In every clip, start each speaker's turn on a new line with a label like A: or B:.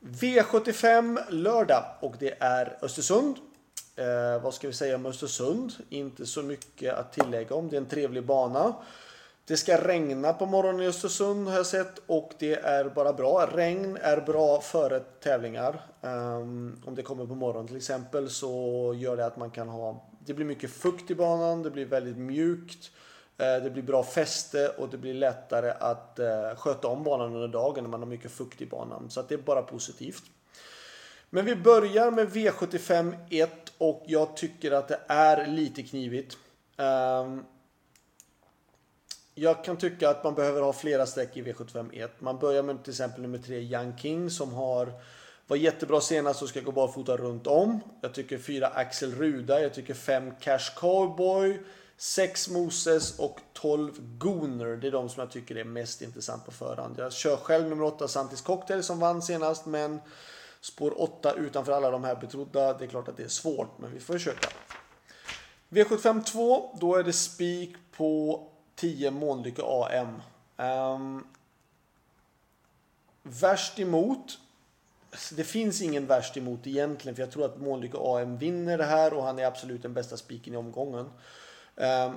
A: V75 lördag och det är Östersund. Eh, vad ska vi säga om Östersund? Inte så mycket att tillägga om. Det är en trevlig bana. Det ska regna på morgonen i Östersund har jag sett och det är bara bra. Regn är bra före tävlingar. Um, om det kommer på morgonen till exempel så gör det att man kan ha Det blir mycket fukt i banan, det blir väldigt mjukt. Eh, det blir bra fäste och det blir lättare att eh, sköta om banan under dagen när man har mycket fukt i banan. Så att det är bara positivt. Men vi börjar med V75 1 och jag tycker att det är lite knivigt. Ehm, jag kan tycka att man behöver ha flera streck i V751. Man börjar med till exempel nummer 3 Young King som har var jättebra senast och ska gå barfota runt om. Jag tycker 4 Axel Ruda. Jag tycker 5 Cash Cowboy. 6 Moses och 12 Gooner. Det är de som jag tycker är mest intressant på förhand. Jag kör själv nummer 8 Santis Cocktail som vann senast men spår 8 utanför alla de här betrodda. Det är klart att det är svårt men vi får försöka. V75 2. Då är det spik på 10 Månlycke AM. Um, ehm, värst emot. Det finns ingen värst emot egentligen för jag tror att Månlycke AM vinner det här och han är absolut den bästa spiken i omgången. Ehm,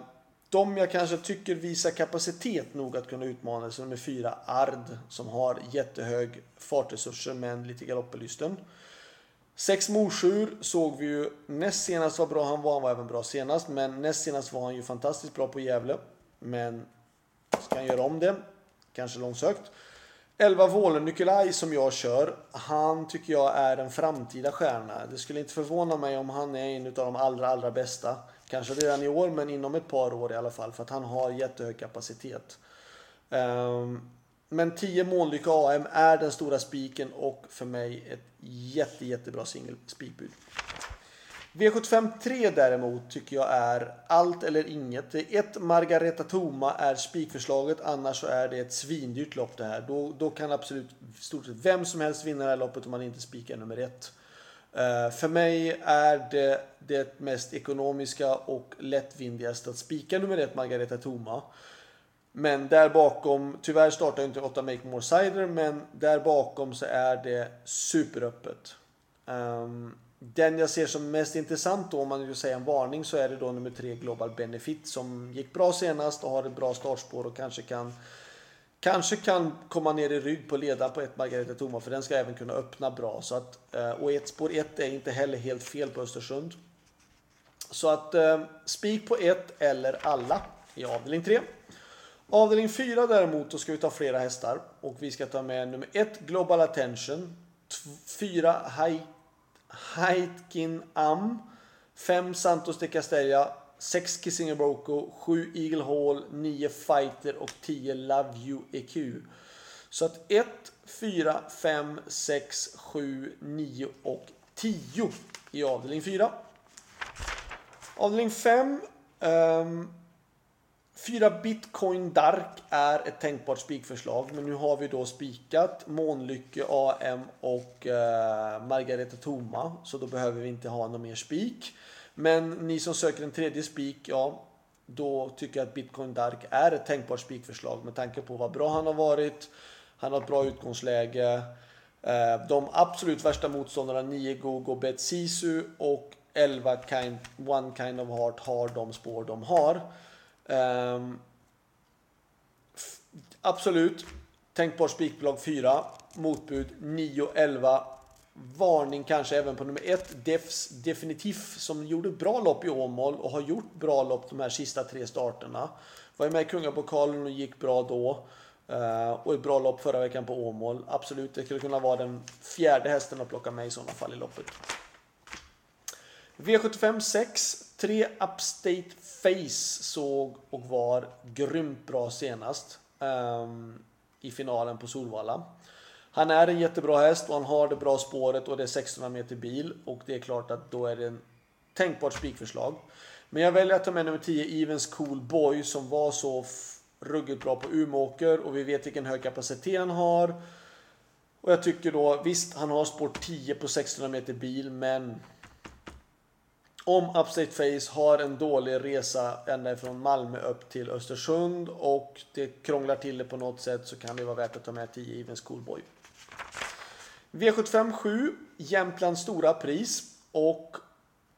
A: de jag kanske tycker visar kapacitet nog att kunna utmana är nummer 4 Ard som har jättehög fartresurser men lite galoppelysten. Sex Morsur såg vi ju näst senast var bra, han var, han var även bra senast men näst senast var han ju fantastiskt bra på Gävle. Men ska han göra om det? Kanske långsökt. 11 Vålen Nikolaj som jag kör. Han tycker jag är en framtida stjärna. Det skulle inte förvåna mig om han är en av de allra, allra bästa. Kanske redan i år, men inom ett par år i alla fall. För att han har jättehög kapacitet. Ehm, men 10månlycka AM är den stora spiken och för mig ett jätte, jättebra singel spikbud. V75 3 däremot tycker jag är allt eller inget. Ett Margareta Toma är spikförslaget, annars så är det ett svindyrt lopp det här. Då, då kan absolut stort sett vem som helst vinna det här loppet om man inte spikar nummer ett. Eh, för mig är det det mest ekonomiska och lättvindigaste att spika nummer ett Margareta Toma. Men där bakom, tyvärr startar inte 8 Make More Cider, men där bakom så är det superöppet. Ehm, den jag ser som mest intressant då, om man vill säga en varning, så är det då nummer tre Global Benefit som gick bra senast och har ett bra startspår och kanske kan Kanske kan komma ner i rygg på ledaren på ett Margareta Toma för den ska även kunna öppna bra. Så att, eh, och ett spår 1 är inte heller helt fel på Östersund. Så att eh, spik på 1 eller alla i avdelning 3. Avdelning 4 däremot, då ska vi ta flera hästar. Och vi ska ta med nummer 1 Global Attention. 4 High Heitkin Am, 5 Santos de Castella, 6 Kissinger Broco, 7 Eagle Hall, 9 Fighter och 10 Love You EQ. Så att 1, 4, 5, 6, 7, 9 och 10 i avdelning 4. Avdelning 5. Um, 4 bitcoin dark är ett tänkbart spikförslag. Men nu har vi då spikat Månlycke AM och uh, Margareta Toma. Så då behöver vi inte ha någon mer spik. Men ni som söker en tredje spik, ja. Då tycker jag att bitcoin dark är ett tänkbart spikförslag med tanke på vad bra han har varit. Han har ett bra utgångsläge. Eh, de absolut värsta motståndarna 9 Gogo Bet Sisu och 11 kind, One Kind of Heart har de spår de har. Um, absolut. Tänkbart spikbolag 4. Motbud 9 11. Varning kanske även på nummer 1. Defs Definitiv som gjorde bra lopp i Åmål och har gjort bra lopp de här sista tre starterna. Var ju med i Kungapokalen och gick bra då. Eh, och ett bra lopp förra veckan på Åmål. Absolut, det skulle kunna vara den fjärde hästen att plocka med i sådana fall i loppet. V75 6. 3 Upstate Face såg och var grymt bra senast. Um, I finalen på Solvalla. Han är en jättebra häst och han har det bra spåret och det är 1600 meter bil. Och det är klart att då är det en tänkbart spikförslag. Men jag väljer att ta med nummer 10 Evens Cool Boy som var så ruggigt bra på Umeåker och vi vet vilken hög kapacitet han har. Och jag tycker då, visst han har spår 10 på 1600 meter bil men om Upstate Face har en dålig resa ända från Malmö upp till Östersund och det krånglar till det på något sätt så kan det vara värt att ta med 10 Evens Coolboy. V75 7, Jämtlands stora pris. Och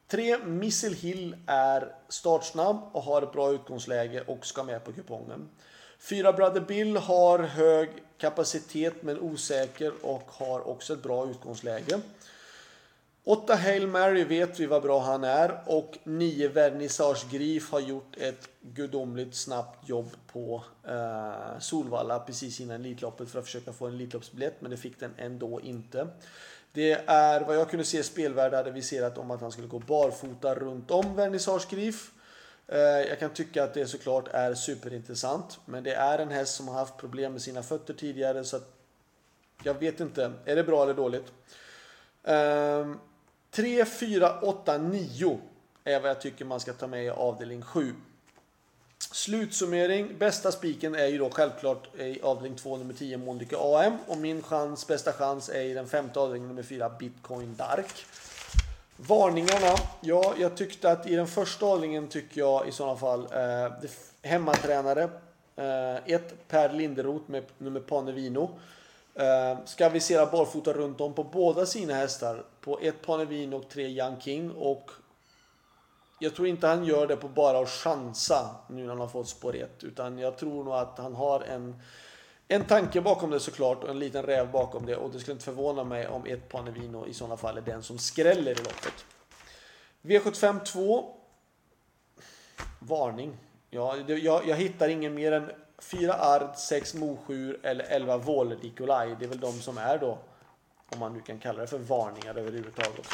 A: 3, Missile Hill är startsnabb och har ett bra utgångsläge och ska med på kupongen. 4, Brother Bill har hög kapacitet men osäker och har också ett bra utgångsläge. 8 Hail Mary vet vi vad bra han är och 9 Vernissage Grif har gjort ett gudomligt snabbt jobb på eh, Solvalla precis innan Elitloppet för att försöka få en Elitloppsbiljett men det fick den ändå inte. Det är vad jag kunde se spelvärde hade viserat om att han skulle gå barfota runt om Vernissage Grif. Eh, jag kan tycka att det såklart är superintressant men det är en häst som har haft problem med sina fötter tidigare så att jag vet inte, är det bra eller dåligt? Ehm, 3, 4, 8, 9 är vad jag tycker man ska ta med i avdelning 7. Slutsummering. Bästa spiken är ju då självklart i avdelning 2 nummer 10 Mondica AM. Och min chans, bästa chans är i den femte avdelningen nummer 4 Bitcoin Dark. Varningarna. Ja, jag tyckte att i den första avdelningen tycker jag i sådana fall eh, hemmatränare. Eh, ett Per Linderoth med nummer Panevino. Eh, ska avisera barfota runt om på båda sina hästar. På ett Panevin och tre Young King. Och jag tror inte han gör det på bara att chansa nu när han har fått spår 1. Utan jag tror nog att han har en, en tanke bakom det såklart och en liten räv bakom det. Och det skulle inte förvåna mig om ett Panevino i sådana fall är den som skräller i loppet. V75 2. Varning. Ja, jag, jag hittar ingen mer än 4 Ard, 6 Mosjur eller 11 Vålerdikolaj. Det är väl de som är då, om man nu kan kalla det för varningar överhuvudtaget.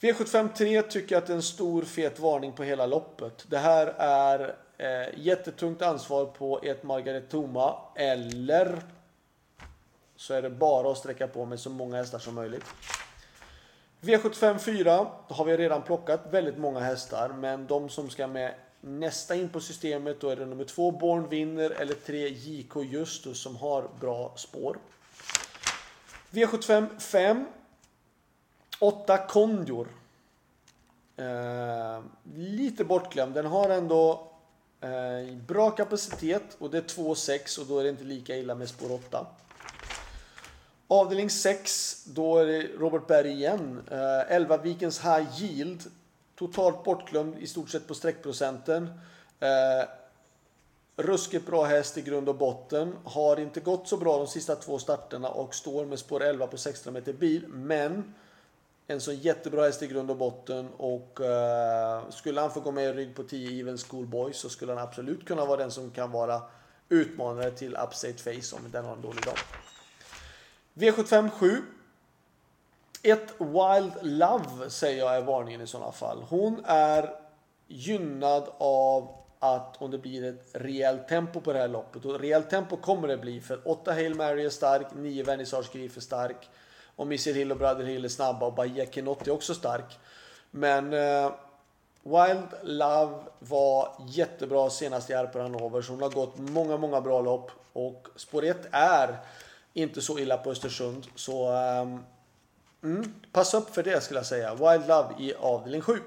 A: V75 3 tycker jag att det är en stor fet varning på hela loppet. Det här är eh, jättetungt ansvar på ett Margaret Toma eller så är det bara att sträcka på med så många hästar som möjligt. V75 4 har vi redan plockat väldigt många hästar men de som ska med Nästa in på systemet då är det nummer två Born vinner eller tre JK Justus som har bra spår. V75 5. 8 Kondjor. Eh, lite bortglömd. Den har ändå eh, bra kapacitet och det är 2,6 och då är det inte lika illa med spår 8. Avdelning 6, då är det Robert Berg igen. Eh, 11 Vikens High Yield Totalt bortglömd i stort sett på sträckprocenten. Eh, ruskigt bra häst i grund och botten. Har inte gått så bra de sista två starterna och står med spår 11 på 16 meter bil. Men en så jättebra häst i grund och botten och eh, skulle han få gå med i rygg på 10 Even Schoolboy så skulle han absolut kunna vara den som kan vara utmanare till Upstate Face om den har en dålig dag. V75 7 ett Wild Love säger jag är varningen i sådana fall. Hon är gynnad av att om det blir ett rejält tempo på det här loppet. Och rejält tempo kommer det bli för 8 Hail Mary är stark, 9 Vernissage Grief är stark. Och Missile Hill och Brother Hill är snabba och Bahia Kenot är också stark. Men eh, Wild Love var jättebra senast i Arper Hanover. Så hon har gått många, många bra lopp. Och spår 1 är inte så illa på Östersund. Så eh, Mm, passa upp för det skulle jag säga. Wild Love i avdelning 7.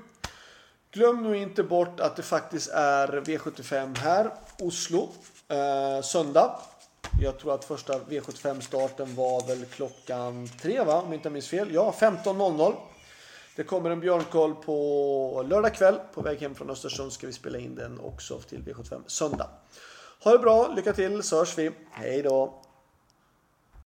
A: Glöm nu inte bort att det faktiskt är V75 här. Oslo. Eh, söndag. Jag tror att första V75 starten var väl klockan 3 va? Om jag inte minns fel. Ja, 15.00. Det kommer en björnkoll på lördag kväll. På väg hem från Östersund ska vi spela in den också till V75 söndag. Ha det bra, lycka till så hörs vi. Hej då!